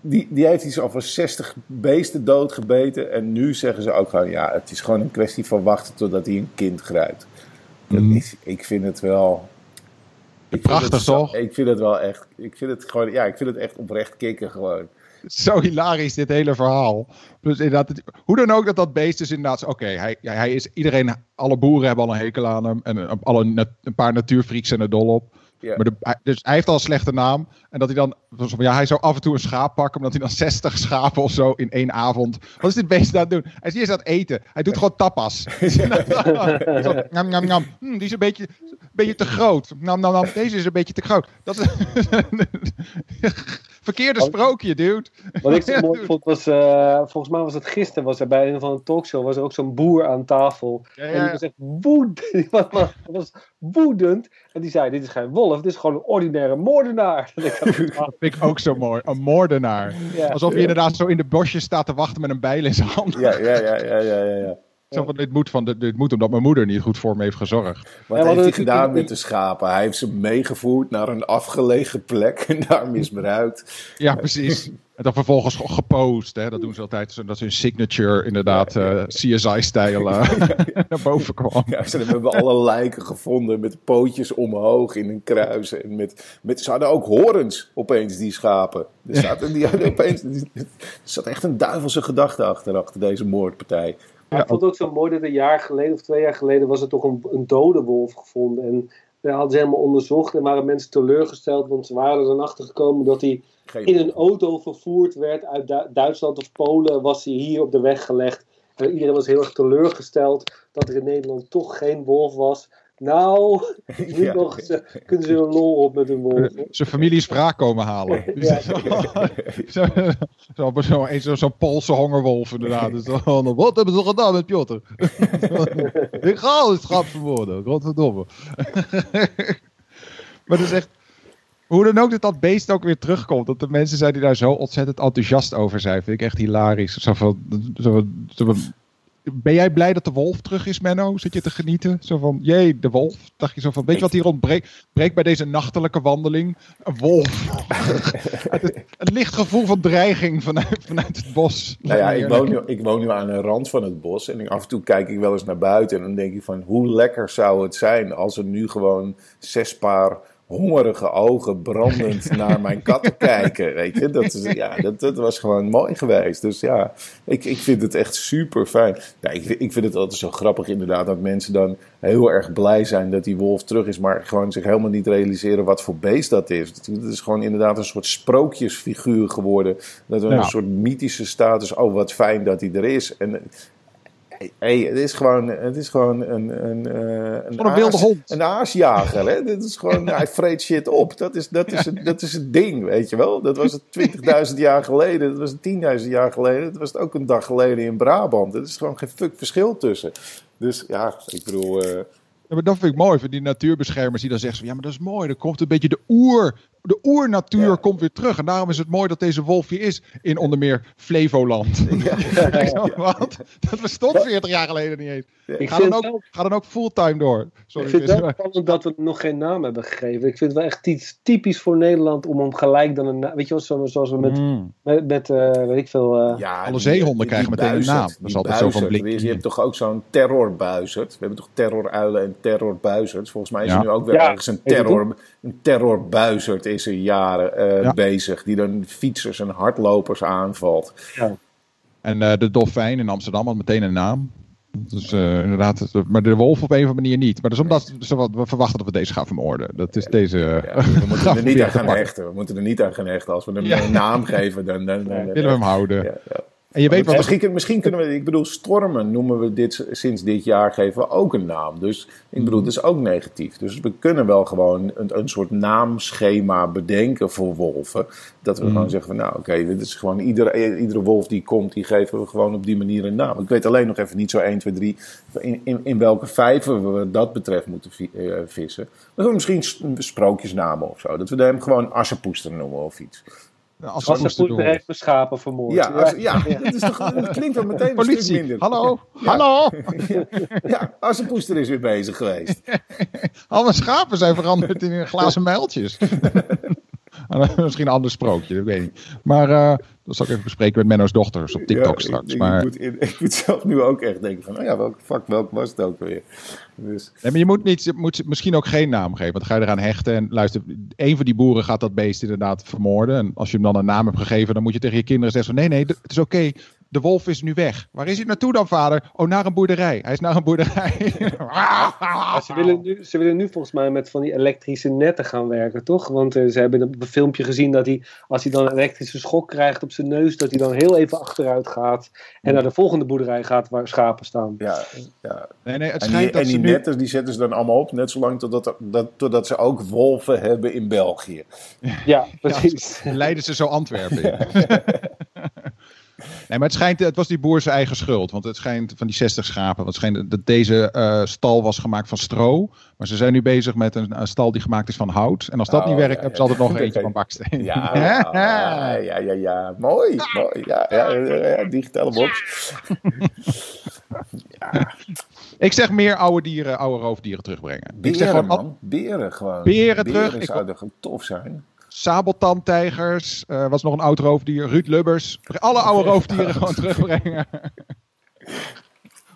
die, die heeft iets over 60 beesten doodgebeten. En nu zeggen ze ook gewoon, ja, het is gewoon een kwestie van wachten totdat hij een kind grijpt. Mm. Is, ik vind het wel... Ik Prachtig toch? Ik vind het wel echt, ik vind het gewoon, ja, ik vind het echt oprecht kicken gewoon. Zo hilarisch dit hele verhaal. Dus inderdaad, hoe dan ook dat dat beest is inderdaad, oké, hij, hij is, iedereen, alle boeren hebben al een hekel aan hem. En alle, een paar natuurfreaks zijn er dol op. Maar de, dus hij heeft al een slechte naam. En dat hij dan. Ja, hij zou af en toe een schaap pakken. Omdat hij dan 60 schapen of zo in één avond. Wat is dit beest aan het doen? Hij is eens aan het eten. Hij doet gewoon tapas. zo, nam, nam, nam. Hm, die is een beetje, een beetje te groot. Nam, nam, nam. Deze is een beetje te groot. Dat is, Verkeerde sprookje, dude. Wat ik zo mooi vond was, uh, volgens mij was het gisteren, was er bij een van de talkshow, was er ook zo'n boer aan tafel. Ja, ja. En die was echt woedend. was, was woedend. En die zei, dit is geen wolf, dit is gewoon een ordinaire moordenaar. dat vind ik ook zo mooi, een moordenaar. Alsof je inderdaad zo in de bosjes staat te wachten met een bijl in zijn hand. Ja, ja, ja, ja, ja. ja. Zo van, dit moet, van, dit moet omdat mijn moeder niet goed voor me heeft gezorgd. Wat heeft hij gedaan met de schapen? Hij heeft ze meegevoerd naar een afgelegen plek en daar misbruikt. Ja, precies. En dan vervolgens gepost. Hè? Dat doen ze altijd. Dat ze hun signature inderdaad uh, eh, CSI-stijl uh, naar boven kwam. Ja, ze hebben alle lijken gevonden met pootjes omhoog in een kruis. En met, met, ze hadden ook horens opeens, die schapen. Er, zaten, die hadden opeens, er zat echt een duivelse gedachte achter, achter deze moordpartij. Ja, ik vond het ook zo mooi dat een jaar geleden of twee jaar geleden was er toch een, een dode wolf gevonden. En dat hadden ze helemaal onderzocht en waren mensen teleurgesteld, want ze waren er dan achter gekomen dat hij in een auto vervoerd werd uit Duitsland of Polen, was hij hier op de weg gelegd. En iedereen was heel erg teleurgesteld dat er in Nederland toch geen wolf was. Nou, nu ja. nog, ze, kunnen ze een lol op met hun wolf. Zijn familie is wraak komen halen. Ja. Zo'n zo, zo, zo, zo Poolse hongerwolf inderdaad. Dus wat hebben ze gedaan met Piotr? Ik ga het schap verwoorden. Godverdomme. maar het is echt... Hoe dan ook dat dat beest ook weer terugkomt. Dat de mensen zijn die daar zo ontzettend enthousiast over zijn. Vind ik echt hilarisch. Zo van, zo, zo, ben jij blij dat de wolf terug is, Menno? Zit je te genieten? Zo van, jee, de wolf. Dacht je zo van, weet je wat hier ontbreekt? Breekt bij deze nachtelijke wandeling? Een wolf. een licht gevoel van dreiging vanuit, vanuit het bos. Nou ja, ik woon, nu, ik woon nu aan de rand van het bos. En af en toe kijk ik wel eens naar buiten. En dan denk ik van, hoe lekker zou het zijn als er nu gewoon zes paar hongerige ogen brandend naar mijn katten kijken. Weet je, dat, is, ja, dat, dat was gewoon mooi geweest. Dus ja, ik, ik vind het echt super fijn. Ja, ik, ik vind het altijd zo grappig inderdaad dat mensen dan heel erg blij zijn dat die wolf terug is, maar gewoon zich helemaal niet realiseren wat voor beest dat is. Het is gewoon inderdaad een soort sprookjesfiguur geworden. Dat een soort mythische status, oh wat fijn dat hij er is. En hey, het is gewoon, het is gewoon een, een, uh, een, een wilde hond. Een aasjager. Hè? Dit is gewoon, hij vreet shit op. Dat is, dat, is het, dat is het ding, weet je wel. Dat was het 20.000 jaar geleden. Dat was het 10.000 jaar geleden. Dat was het ook een dag geleden in Brabant. Er is gewoon geen fuck verschil tussen. Dus ja, ik bedoel... Uh, ja, maar dat vind ik mooi van die natuurbeschermers die dan zeggen: ja, maar dat is mooi. Dan komt een beetje de oer, de oernatuur komt weer terug. En daarom is het mooi dat deze wolf hier is in onder meer Flevoland. Ja. Wat? Dat bestond 40 jaar geleden niet eens. Ga, dan ook, wel... ga dan ook fulltime door. Sorry, ik vind het wel spannend dat we nog geen naam hebben gegeven. Ik vind het wel echt iets typisch voor Nederland om hem gelijk dan een Weet je wel, zoals we met, mm. met, met uh, weet ik veel... Uh... Ja, Alle zeehonden krijgen meteen een naam. Dat is altijd zo van blik. Je hebt toch ook zo'n terrorbuizerd. We hebben toch terroruilen en terrorbuizerds. Volgens mij is er nu ook weer ergens een, terror, een terrorbuizerd is er jaren uh, bezig. Die dan fietsers en hardlopers aanvalt. Ja. En uh, de dolfijn in Amsterdam had meteen een naam. Dus uh, inderdaad, maar de wolf op een of andere manier niet. Maar dat is omdat ze, we verwachten dat we deze gaan vermoorden. Dat is deze. Ja, we moeten er niet aan gaan hechten. We moeten er niet aan gaan hechten. Als we hem een naam geven, dan, dan, dan, willen we hem houden. En je weet wat misschien, misschien kunnen we, ik bedoel, stormen noemen we dit sinds dit jaar, geven we ook een naam. Dus ik bedoel, dat is ook negatief. Dus we kunnen wel gewoon een, een soort naamschema bedenken voor wolven. Dat we gewoon mm. zeggen van, nou oké, dit is gewoon iedere, iedere wolf die komt, die geven we gewoon op die manier een naam. Ik weet alleen nog even niet zo 1, 2, 3 in, in, in welke vijver we dat betreft moeten uh, vissen. We misschien sprookjesnamen of zo. Dat we hem gewoon assenpoester noemen of iets. Als ze poester heeft mijn schapen vermoord. Ja, als, ja, Dat, is toch, dat klinkt wel meteen Politie. een stuk minder. Hallo, hallo. Ja, als een poester is weer bezig geweest. Al mijn schapen zijn veranderd in glazen mijltjes. Misschien een ander sprookje, dat weet ik niet. Maar uh, dat zal ik even bespreken met Menno's dochters op TikTok straks. Ik, maar... Ik, moet, ik, moet, zelf nu ook echt denken van, oh ja, welke fuck, welk was het ook weer? Dus... Nee, maar je moet, niet, je moet misschien ook geen naam geven, want dan ga je eraan hechten. En luister, een van die boeren gaat dat beest inderdaad vermoorden. En als je hem dan een naam hebt gegeven, dan moet je tegen je kinderen zeggen van, nee, nee, het is oké. De wolf is nu weg. Waar is hij naartoe dan, vader? Oh, naar een boerderij. Hij is naar een boerderij. ze, willen nu, ze willen nu volgens mij met van die elektrische netten gaan werken, toch? Want uh, ze hebben een filmpje gezien dat hij, als hij dan een elektrische schok krijgt op zijn neus, dat hij dan heel even achteruit gaat en naar de volgende boerderij gaat waar schapen staan. Ja, ja. Nee, nee, het en schijnt die, dat en die ze nu... netten die zetten ze dan allemaal op, net zolang totdat, dat, totdat ze ook wolven hebben in België. Ja, precies. Ja, leiden ze zo Antwerpen in. Nee, maar het, schijnt, het was die boer zijn eigen schuld. Want het schijnt van die 60 schapen. Want het schijnt dat deze uh, stal was gemaakt van stro. Maar ze zijn nu bezig met een, een stal die gemaakt is van hout. En als dat Oh, niet werkt, ja, hebben ze ja. altijd nog eentje van baksteen. Ja, ja, ja, ja, ja. Mooi, mooi. Ja, ja, ja, ja, digitale box. Ik zeg meer oude dieren, oude roofdieren terugbrengen. ik zeg Beren, gewoon man. Beren gewoon. Beren terug. Ik- zouden gewoon tof zijn. Sabeltandtijgers. eh was nog een oud roofdier. Ruud Lubbers. Alle oude roofdieren gewoon terugbrengen.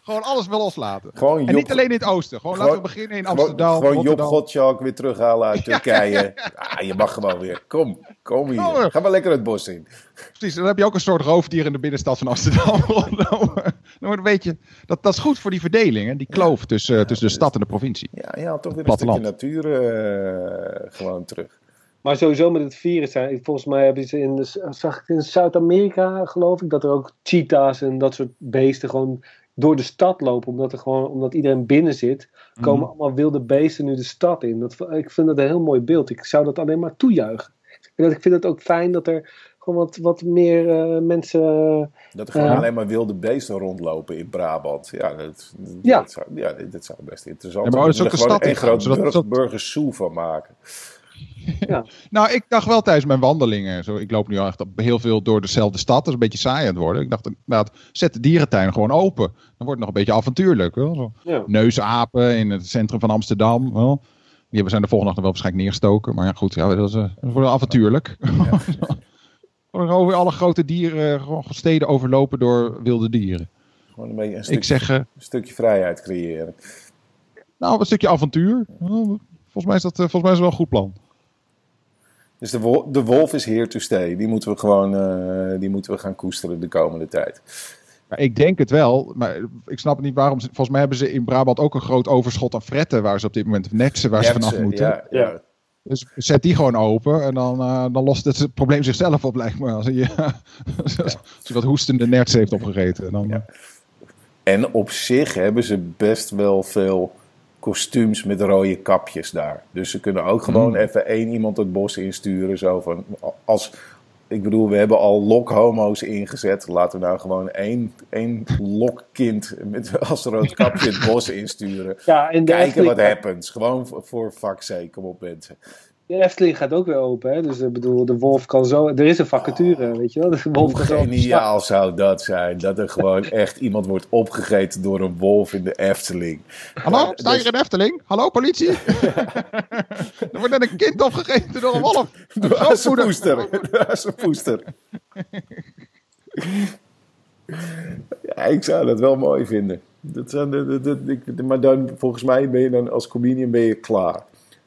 gewoon alles wel loslaten. Gewoon En Job, niet alleen in het oosten. Gewoon, Gewoon- laten we beginnen in Amsterdam, gewoon Job. Gottschalk weer terughalen uit Turkije. Ah, je mag gewoon weer. Kom, kom hier. Ga maar lekker het bos in. Precies, dan heb je ook een soort roofdier in de binnenstad van Amsterdam. dan wordt een beetje, dat, dat is goed voor die verdeling, hè? die kloof tussen, tussen de stad en de provincie. Ja, je haalt toch weer een Platteland. stukje natuur eh, gewoon terug. Maar sowieso met het virus zijn. Volgens mij hebben ze in, de, zag ik in Zuid-Amerika, geloof ik, dat er ook cheetahs en dat soort beesten gewoon door de stad lopen. Omdat, er gewoon, omdat iedereen binnen zit, komen Mhm. allemaal wilde beesten nu de stad in. Dat, ik vind dat een heel mooi beeld. Ik zou dat alleen maar toejuichen. En dat, ik vind het ook fijn dat er gewoon wat, wat meer eh, mensen. Dat er gewoon Ja. alleen maar wilde beesten rondlopen in Brabant. Ja, dat, dat, Ja. dat zou, ja, dit- dat zou best interessant Ja, maar zijn. dat is ook er de gewoon stad een in gaan, groot zodat- burg, zodat- burgers zoo van maken. Nou, ik dacht wel tijdens mijn wandelingen, zo, ik loop nu al echt heel veel door dezelfde stad, dat is een beetje saai aan het worden. Ik dacht inderdaad, zet de dierentuin gewoon open. Dan wordt het nog een beetje avontuurlijk. Wel? Zo. Ja. Neusapen in het centrum van Amsterdam. Wel? Die hebben zijn de volgende dag nog wel waarschijnlijk neergestoken. Maar ja, goed, ja, dat, is, eh, dat wordt wel avontuurlijk. Gewoon over alle grote dieren, gewoon steden overlopen door wilde dieren. Gewoon een, beetje een, stuk, Ik zeg, eh, een stukje vrijheid creëren. nou, een stukje avontuur. Volgens mij is dat, eh, volgens mij is dat wel een goed plan. Dus de, wol- de wolf is here to stay. Die moeten we gewoon eh, die moeten we gaan koesteren de komende tijd. Maar ik denk het wel, maar ik snap niet waarom. ze- Volgens mij hebben ze in Brabant ook een groot overschot aan fretten waar ze op dit moment neksen waar ze vanaf moeten. Ja, ja. Ja. Dus zet die gewoon open en dan, eh, dan lost het probleem zichzelf op, lijkt me. Als je, als je wat hoestende nerts heeft opgegeten. Dan, Ja. En op zich hebben ze best wel veel kostuums met rode kapjes daar. Dus ze kunnen ook gewoon Mm. even één iemand het bos insturen. Zo van, als, ik bedoel, we hebben al lokhomo's ingezet. Laten we nou gewoon één, één lokkind met als rood kapje het bos insturen. Ja, Kijken wat happens. Gewoon voor, voor fuck's sake. Kom op mensen. De Efteling gaat ook weer open. Hè? Dus ik bedoel, de wolf kan zo. Er is een vacature, weet je wel. De wolf Hoe kan zo. geniaal zou dat zijn? Dat er gewoon echt iemand wordt opgegeten door een wolf in de Efteling. Hallo, sta je Dus- in Efteling? Hallo, politie? er wordt net een kind opgegeten door een wolf. Een Door grootmoeder. poester. Door zijn poester. Ja, ik zou dat wel mooi vinden. Dat zijn de, de, de- ik- maar dan, volgens mij ben je dan als comedian ben je klaar.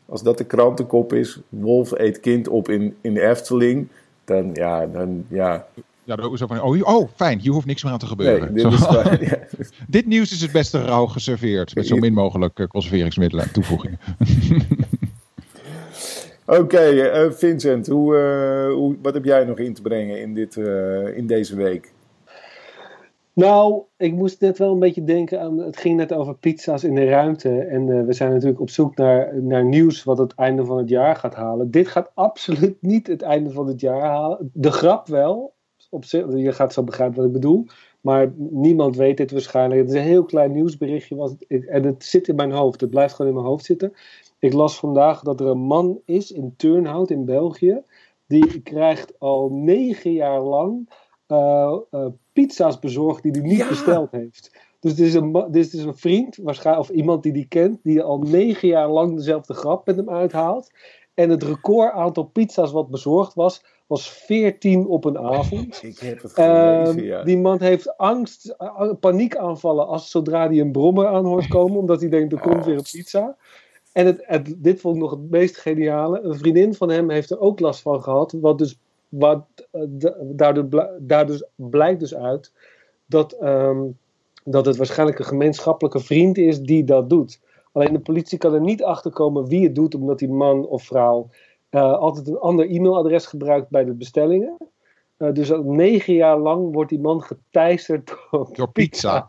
Als dat de krantenkop is, Wolf eet kind op in, in de Efteling, dan ja, dan ja. Ja, dan zo van, oh, oh, fijn, hier hoeft niks meer aan te Nee, gebeuren. dit is ja. Dit nieuws is het beste rauw geserveerd. Met zo min mogelijk eh, conserveringsmiddelen en toevoegingen. Oké, eh, Vincent, hoe, eh, hoe, wat heb jij nog in te brengen in, dit, in deze week? Nou, ik moest net wel een beetje denken aan. Het ging net over pizza's in de ruimte. En eh, we zijn natuurlijk op zoek naar, naar nieuws wat het einde van het jaar gaat halen. Dit gaat absoluut niet het einde van het jaar halen. De grap wel. Op zich, je gaat zo begrijpen wat ik bedoel. Maar niemand weet dit waarschijnlijk. Het is een heel klein nieuwsberichtje. Was en het zit in mijn hoofd. Het blijft gewoon in mijn hoofd zitten. Ik las vandaag dat er een man is in Turnhout in België. Die krijgt al negen jaar lang eh, eh, pizza's bezorgd die hij niet Ja. besteld heeft. Dus dit is, een, dit is een vriend, waarschijnlijk, of iemand die die kent, die al negen jaar lang dezelfde grap met hem uithaalt. En het record aantal pizza's wat bezorgd was, was 14 op een avond. Ik heb het Ehm, ja. Die man heeft angst, paniekaanvallen als zodra hij een brommer aan hoort komen, omdat hij denkt er komt weer een pizza. En het, het, dit vond ik nog het meest geniale. Een vriendin van hem heeft er ook last van gehad. Wat dus, wat, eh, daardoor, daar dus blijkt dus uit dat, ehm, dat het waarschijnlijk een gemeenschappelijke vriend is die dat doet. Alleen de politie kan er niet achter komen wie het doet, omdat die man of vrouw uh, altijd een ander e-mailadres gebruikt bij de bestellingen. Uh, dus al negen jaar lang wordt die man geteisterd door, door pizza.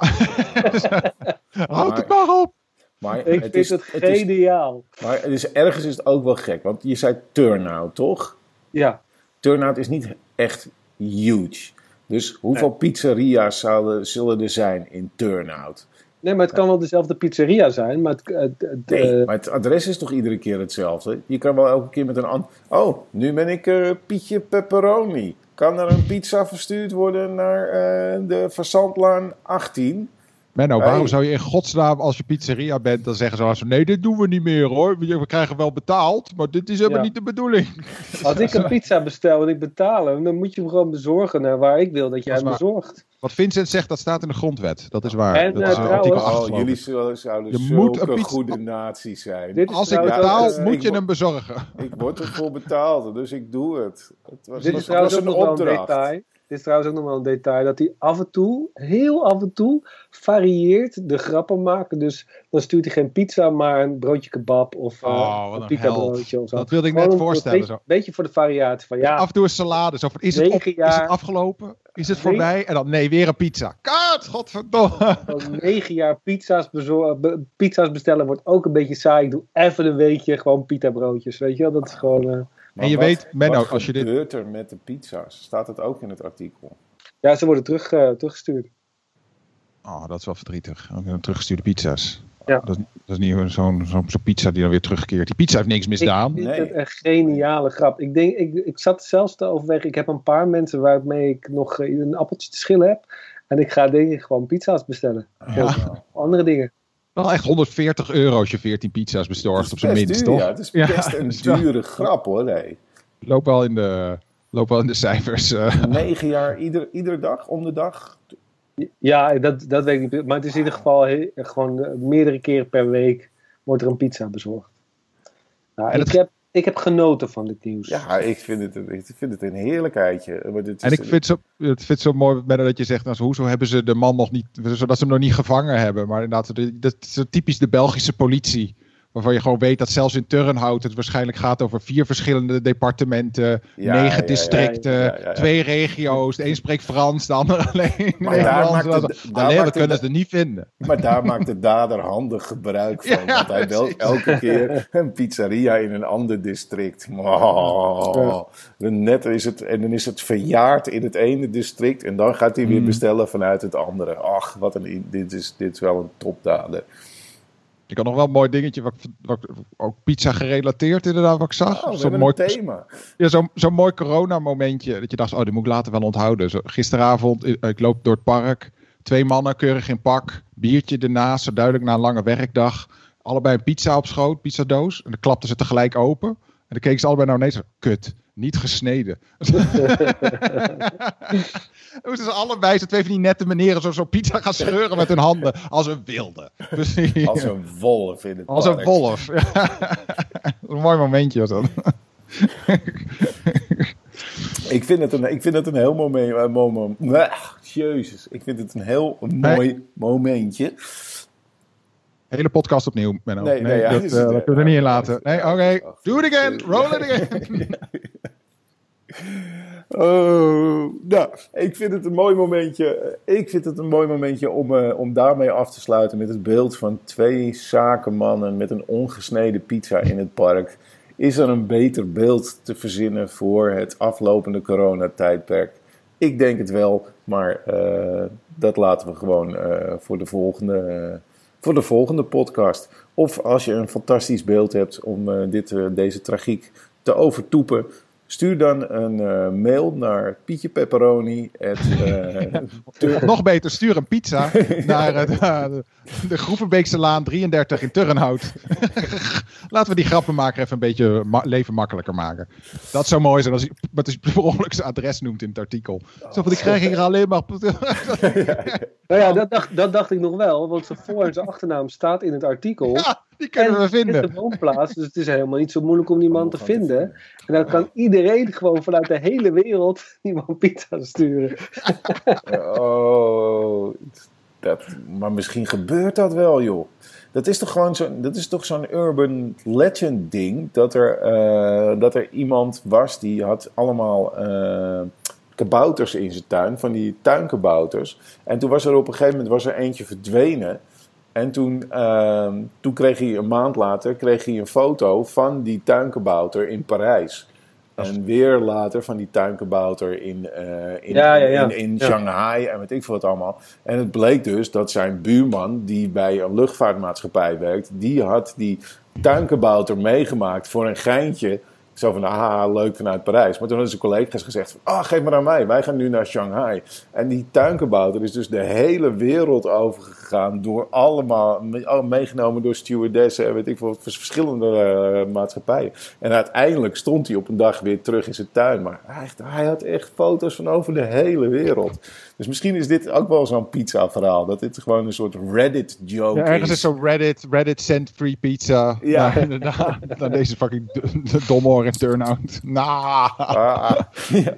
Houd het maar op! Maar ik het vind is, het geniaal. Het is, maar het is, ergens is het ook wel gek, want je zei turnout, toch? Ja. Turnout is niet echt huge. Dus hoeveel pizzeria's zouden, zullen er zijn in turnout? Nee, maar het kan wel dezelfde pizzeria zijn. Maar het, nee, maar het adres is toch iedere keer hetzelfde? Je kan wel elke keer met een ander... Oh, nu ben ik uh, Pietje Pepperoni. Kan er een pizza verstuurd worden naar uh, de Verzandlaan 18? Menno, waarom zou je in godsnaam als je pizzeria bent, dan zeggen ze nee, dit doen we niet meer hoor. We krijgen wel betaald, maar dit is helemaal niet de bedoeling. Als ik een pizza bestel en ik betaal hem, dan moet je hem gewoon bezorgen naar waar ik wil dat jij hem bezorgt. Wat Vincent zegt, dat staat in de grondwet. Dat is waar. En, dat uh, is trouwens, oh, jullie zouden je moet een goede natie zijn. Als ik betaal, moet je hem bezorgen. Ik word ervoor betaald, dus ik doe het. het was, Dit is trouwens ook nog wel een detail. Dit is trouwens ook nog wel een detail, dat hij af en toe, heel af en toe, varieert de grappen maken. Dus dan stuurt hij geen pizza, maar een broodje kebab of uh, oh, een pita broodje of zo. Dat wilde ik net voorstellen. Een beetje, beetje, voor de variatie van ja. Af en toe een salade. Zo van, is, het op, is het afgelopen? Is het voorbij? En dan nee, weer een pizza. Kaart, godverdomme. Negen jaar pizza's, pizza's bestellen wordt ook een beetje saai. Ik doe even een weekje gewoon pita broodjes. Weet je wel, dat is gewoon... Uh, en je wat, weet, Menno, als je dit... Wat gebeurt er met de pizza's? Staat het ook in het artikel? Ja, ze worden terug, uh, teruggestuurd. Oh, dat is wel verdrietig. Teruggestuurde pizza's. Ja. Dat, dat is niet zo'n zo'n zo pizza die dan weer terugkeert. Die pizza heeft niks misdaan. Ik vind nee. het een geniale grap. Ik, denk, ik, ik zat zelfs te overwegen. Ik heb een paar mensen waarmee ik nog eh, een appeltje te schillen heb. En ik ga denk ik gewoon pizza's bestellen. Ja. Andere dingen. Wel echt 140 euro als je 14 pizza's bezorgt op zijn minst, toch? Ja, het is best een dure grap hoor. Nee. Loop wel in de, loop wel in de cijfers. Uh. Negen jaar, ieder, iedere dag, om de dag. Ja, dat, dat weet ik niet. Maar het is in ieder geval gewoon meerdere keren per week wordt er een pizza bezorgd. Nou, ik, het... heb, ik heb genoten van dit nieuws. Ja, ik vind het, ik vind het een heerlijkheidje. Maar dit is en ik vind het zo, het vind zo mooi dat je zegt, nou, hoezo hebben ze de man nog niet, zodat ze hem nog niet gevangen hebben. Maar inderdaad, dat is typisch de Belgische politie Waarvan je gewoon weet dat zelfs in Turnhout het waarschijnlijk gaat over vier verschillende departementen, negen districten, twee regio's. De een spreekt Frans, de ander alleen. Maar daar maakt het, daar dat kunnen ze niet vinden. Maar daar maakt de dader handig gebruik van. want hij belt elke keer een pizzeria in een ander district. Oh, net is het, en dan is het verjaard in het ene district en dan gaat hij weer mm. bestellen vanuit het andere. Ach, wat een, dit, is, dit is wel een topdader. Ik had nog wel een mooi dingetje, wat, wat, ook pizza gerelateerd inderdaad, wat ik zag. Oh, zo'n mooi thema. Ja, zo'n zo mooi corona momentje. Dat je dacht, oh, die moet ik later wel onthouden. Zo, gisteravond, ik loop door het park. Twee mannen, keurig in pak. Biertje ernaast, zo duidelijk na een lange werkdag. Allebei een pizza op schoot, pizzadoos. En dan klapten ze tegelijk open. En dan keken ze allebei naar ineens, kut niet gesneden. Hoe ze allebei, ze twee van die nette meneren, zo, zo pizza gaan scheuren met hun handen. Als een wilde. Als een wolf in het Als een wolf. een mooi momentje was dat. ik, vind het een, ik vind het een heel moment, moment, jezus, ik vind het een heel mooi momentje. Hele podcast opnieuw, Menno. Nee, nee, dat, uh, dat kunnen we er niet in laten. Nee, oké. Okay. Do it again. Roll it again. Uh, nou, ik vind het een mooi momentje. Ik vind het een mooi momentje om, uh, om daarmee af te sluiten met het beeld van twee zakenmannen met een ongesneden pizza in het park. Is er een beter beeld te verzinnen voor het aflopende coronatijdperk? Ik denk het wel, maar uh, dat laten we gewoon voor de volgende voor de volgende podcast. Of als je een fantastisch beeld hebt om uh, dit, uh, deze tragiek te overtoepen, Stuur dan een uh, mail naar Pietje Pepperoni. Uh, Nog beter, stuur een pizza naar uh, de, de Groevenbeekse Laan 33 in Turnhout. Laten we die grappenmaker even een beetje ma leven makkelijker maken. Dat zou mooi zijn als hij met per ongeluk zijn adres noemt in het artikel. Oh, Zo van, ik krijg hier alleen maar... nou ja, dat dacht, dat dacht ik nog wel, want zijn voor- en zijn achternaam staat in het artikel. Ja. Die kunnen we vinden. Het is een woonplaats, dus het is helemaal niet zo moeilijk om die man te vinden. En dan kan iedereen gewoon vanuit de hele wereld die man pizza sturen. oh, dat, maar misschien gebeurt dat wel, joh. Dat is toch gewoon zo, dat is toch zo'n urban legend ding. Dat er, uh, dat er iemand was die had allemaal uh, kabouters in zijn tuin. Van die tuinkabouters. En toen was er op een gegeven moment was er eentje verdwenen. En toen, uh, toen kreeg hij een maand later kreeg hij een foto van die tuinkabouter in Parijs. En weer later van die tuinkabouter in, uh, in, ja, ja, ja. in, in Shanghai en weet ik veel wat allemaal. En het bleek dus dat zijn buurman, die bij een luchtvaartmaatschappij werkt, die had die tuinkabouter meegemaakt voor een geintje zo van, aha, leuk vanuit Parijs. Maar toen hadden zijn collega's gezegd, ah, oh, geef maar aan mij. Wij gaan nu naar Shanghai. En die tuinkabouter is dus de hele wereld overgegaan. Door allemaal, meegenomen door stewardessen en weet ik veel, verschillende uh, maatschappijen. En uiteindelijk stond hij op een dag weer terug in zijn tuin. Maar hij had echt foto's van over de hele wereld. Dus misschien is dit ook wel zo'n pizza-verhaal. Dat dit gewoon een soort Reddit-joke ja, ergens is. zo'n Reddit, Reddit sent free pizza. Ja. Dan deze fucking domme en turnout. Nah. Ah, ja.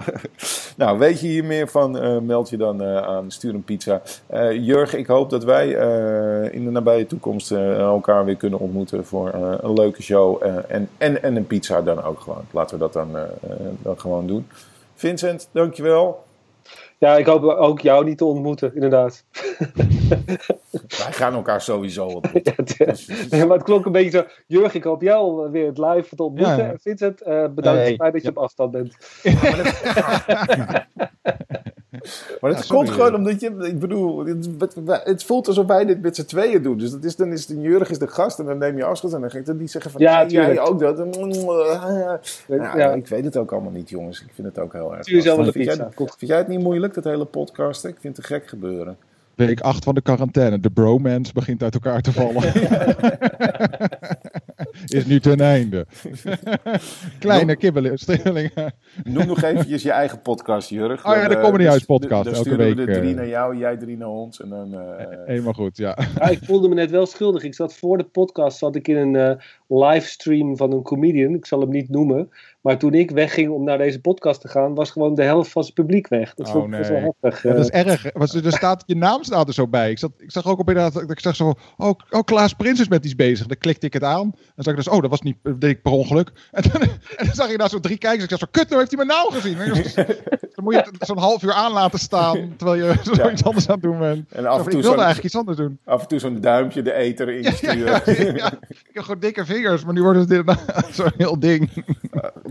Nou, weet je hier meer van? Uh, meld je dan uh, aan Stuur een Pizza. Uh, Jurg, ik hoop dat wij in de nabije toekomst elkaar weer kunnen ontmoeten voor een leuke show. en, en, en een pizza dan ook gewoon. Laten we dat dan, dan gewoon doen. Vincent, dankjewel. Ja, ik hoop ook jou niet te ontmoeten, inderdaad. Wij gaan elkaar sowieso ontmoeten. ja, maar het klonk een beetje zo. Jurg, ik hoop jou weer het live te ontmoeten. Ja. Vincent, uh, bedankt nee, mij dat je op afstand bent. maar het komt gewoon omdat je, ik bedoel, het, het, voelt alsof wij dit met z'n tweeën doen. Dus dat is, dan is de Jurg is de gast en dan neem je afscheid en dan ga ik dan niet zeggen van, ja, jij ook dat. Nou, ja, ik weet het ook allemaal niet, jongens. Ik vind het ook heel erg. Vind jij, vind jij het niet moeilijk, dat hele podcast? Ik vind het te gek gebeuren week 8 van de quarantaine. De bromance begint uit elkaar te vallen. is nu ten einde. Kleine kibbelingen. Noem nog eventjes je eigen podcast, Jurg. Oh ja, de Comedy House podcast. Dan elke week. we de drie eh. naar jou, jij drie naar ons. En dan, uh... Helemaal goed, ja. ja. Ik voelde me net wel schuldig. Ik zat voor de podcast zat ik in een uh, livestream van een comedian. Ik zal hem niet noemen. Maar toen ik wegging om naar deze podcast te gaan, was gewoon de helft van zijn publiek weg. Dat oh, nee. wel heftig. dat is erg. er staat, je naam staat er zo bij. Ik, zat, ik zag ook op inderdaad, ik zag zo, oh, oh Klaas Prins is met iets bezig. Dan klikte ik het aan. Dan zag ik dus, oh, dat was niet, dat deed ik per ongeluk. En dan, en dan zag je daar zo drie kijkers. Ik dacht zo, kut, nou heeft hij me nou gezien. dan moet je zo'n half uur aan laten staan, terwijl je zo iets anders aan het doen bent. En af en toe ik wilde eigenlijk iets anders doen. Af en toe zo'n duimpje de eter in sturen. ik heb gewoon dikke vingers, maar nu wordt het inderdaad zo'n heel ding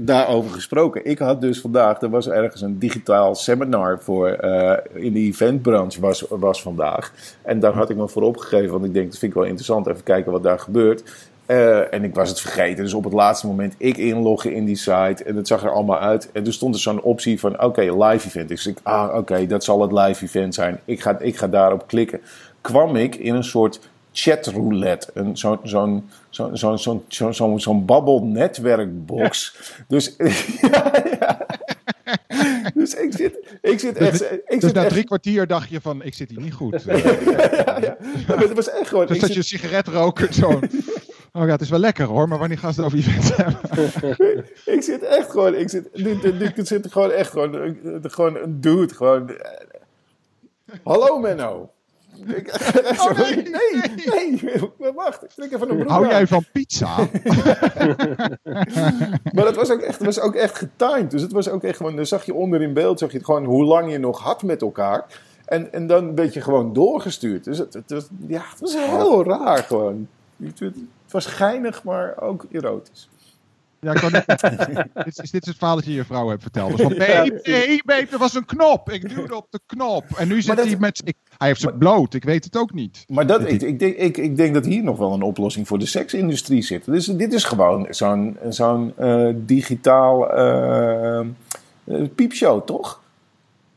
daarover gesproken. Ik had dus vandaag, er was ergens een digitaal seminar voor uh, in de eventbranche was, was vandaag. En daar had ik me voor opgegeven, want ik denk dat vind ik wel interessant. Even kijken wat daar gebeurt. Uh, en ik was het vergeten. Dus op het laatste moment ik inloggen in die site. En het zag er allemaal uit. En toen stond er zo'n optie van: oké, live event. Dus ik, ah, oké, dat zal het live event zijn. Ik ga, ik ga daarop klikken. Kwam ik in een soort chatroulette. Zo'n zo'n zo'n zo'n zo'n zo'n zo'n zo'n babbelnetwerkbox. Dus, ja, ja. dus ik zit, ik zit echt... Ik dus zit na drie kwartier dacht je van, ik zit hier niet goed. ja, ja, Het was echt gewoon... Dus dat je een sigaret rookt, zo... Oh ja, het is wel lekker hoor, maar wanneer gaan ze het over event hebben? ik zit echt gewoon, ik zit, dit, dit, zit gewoon echt gewoon, gewoon een dude, gewoon... Hallo Menno. Oh, nee, nee, nee, wacht. Ik trek even een broek Hou jij van pizza? maar het was ook echt, was ook echt getimed. Dus het was ook echt gewoon, dan zag je onder in beeld, zag je gewoon hoe lang je nog had met elkaar. En, en dan werd je gewoon doorgestuurd. Dus het, het, was, ja, het was heel raar gewoon. Het was geinig, maar ook erotisch. Ja, ik dit, is, dit het verhaal dat je je vrouw hebt verteld. Dus van, nee, nee, babe, er was een knop. Ik duwde op de knop. En nu zit hij met... Ik, hij heeft ze bloot, ik weet het ook niet. Maar dat, ik, ik, denk, ik, ik denk dat hier nog wel een oplossing voor de seksindustrie zit. Dus dit is gewoon zo'n zo'n uh, digitaal uh, piepshow, toch?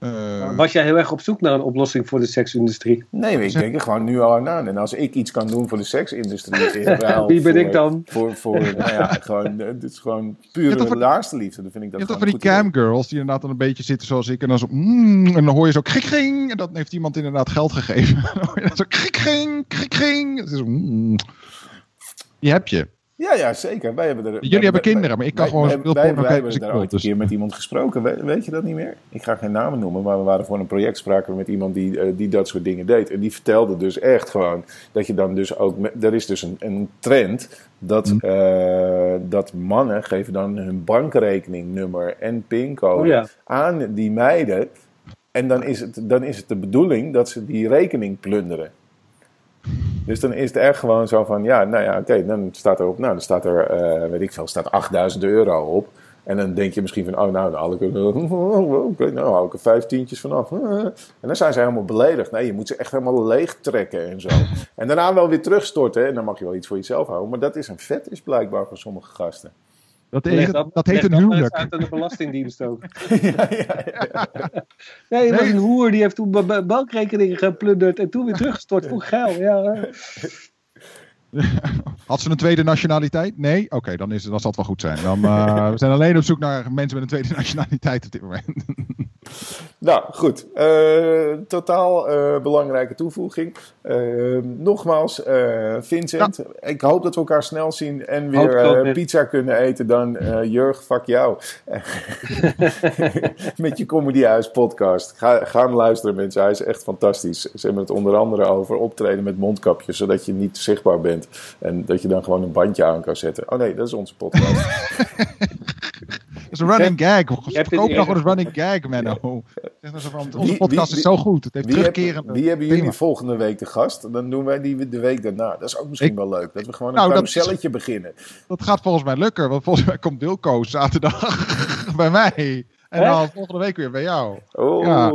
Uh, Was jij heel erg op zoek naar een oplossing voor de seksindustrie? Nee, ik denk er gewoon nu al aan. En als ik iets kan doen voor de seksindustrie, wie ben ik dan? Voor, voor, nou ja, gewoon, dit is gewoon pure laarste liefde. Dan vind ik dat je hebt toch van die camgirls die inderdaad dan een beetje zitten zoals ik en dan zo, mm, en dan hoor je zo krik ging en dan heeft iemand inderdaad geld gegeven. dan hoor je dan zo krik ging, krik ging. Het is mm. Die heb je. Ja, ja, zeker. Wij hebben er, Jullie hebben kinderen, maar ik kan gewoon wij, wij, wij, hebben daar ooit een keer met iemand gesproken. Weet, weet, je dat niet meer? Ik ga geen namen noemen, maar we waren voor een project spraken met iemand die, uh, die dat soort dingen deed. En die vertelde dus echt gewoon dat je dan dus ook... Er is dus een, een trend dat, hm. uh, dat mannen geven dan hun bankrekeningnummer en pincode oh, ja. aan die meiden. En dan is, het, dan is het de bedoeling dat ze die rekening plunderen. Dus dan is het echt gewoon zo van, ja, nou ja, oké, dan staat er op, nou, dan staat er, uh, weet ik veel, staat 8000 euro op. En dan denk je misschien van, oh nou, dan haal ik er, okay, nou haal ik er vijf tientjes vanaf. En dan zijn ze helemaal beledigd. Nee, je moet ze echt helemaal leeg trekken en zo. En daarna wel weer terugstorten. En dan mag je wel iets voor jezelf houden. Maar dat is een vet is blijkbaar voor sommige gasten. Dat, heet, dat, dat heet een huwelijk. uit aan de Belastingdienst ook. ja, ja, ja. Nee, was een hoer die heeft toen bankrekeningen geplunderd en toen weer teruggestort voor geld. Ja. Had ze een tweede nationaliteit? Nee? Oké, dan, is, dan zal het wel goed zijn. Dan, uh, we zijn alleen op zoek naar mensen met een tweede nationaliteit op dit moment. Nou, goed. Uh, totaal uh, belangrijke toevoeging. nogmaals, Vincent, ik hoop dat we elkaar snel zien en weer pizza kunnen eten. Dan Jurg, fuck jou. met je Comedy Huis podcast. Ga, ga hem luisteren mensen, hij is echt fantastisch. Ze hebben het onder andere over optreden met mondkapjes, zodat je niet zichtbaar bent. En dat je dan gewoon een bandje aan kan zetten. Oh nee, dat is onze podcast. dat is een running gag. Verkoop nog een running gag, Menno. Onze podcast is zo goed. Het heeft wie, hebben, wie hebben jullie volgende week de gast? Dan doen wij die de week daarna. Dat is ook misschien wel leuk. Dat we gewoon een nou, celletje beginnen. Dat gaat volgens mij lukken. Want volgens mij komt Wilco zaterdag bij mij. En dan volgende week weer bij jou. Oh, ja.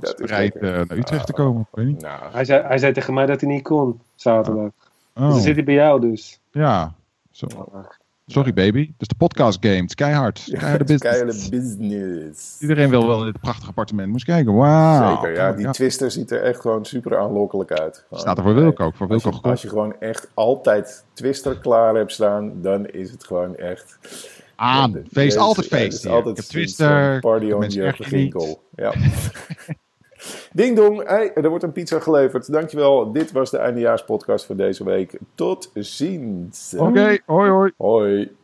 dat is bereid uh, naar Utrecht te komen. Nou. Hij, zei, hij zei tegen mij dat hij niet kon zaterdag. Oh. Dus dan zit hij bij jou dus. Ja. Zo. Sorry baby. Dus de podcast game. Het is keihard. Keiharde business. business. Iedereen wil wel in dit prachtige appartement. Moest kijken. Wauw. Zeker. Ja, die twister ziet er echt gewoon super aanlokkelijk uit. Staat er voor Wilco ook. Voor Wilco als, je, als je gewoon echt altijd twister klaar hebt staan, dan is het gewoon echt... Aan. feest. Altijd feest. Altijd ik heb twister. Party on your. Ja. Ding dong, hey, er wordt een pizza geleverd. Dankjewel. Dit was de eindejaarspodcast voor deze week. Tot ziens. Oké, hoi hoi. Hoi.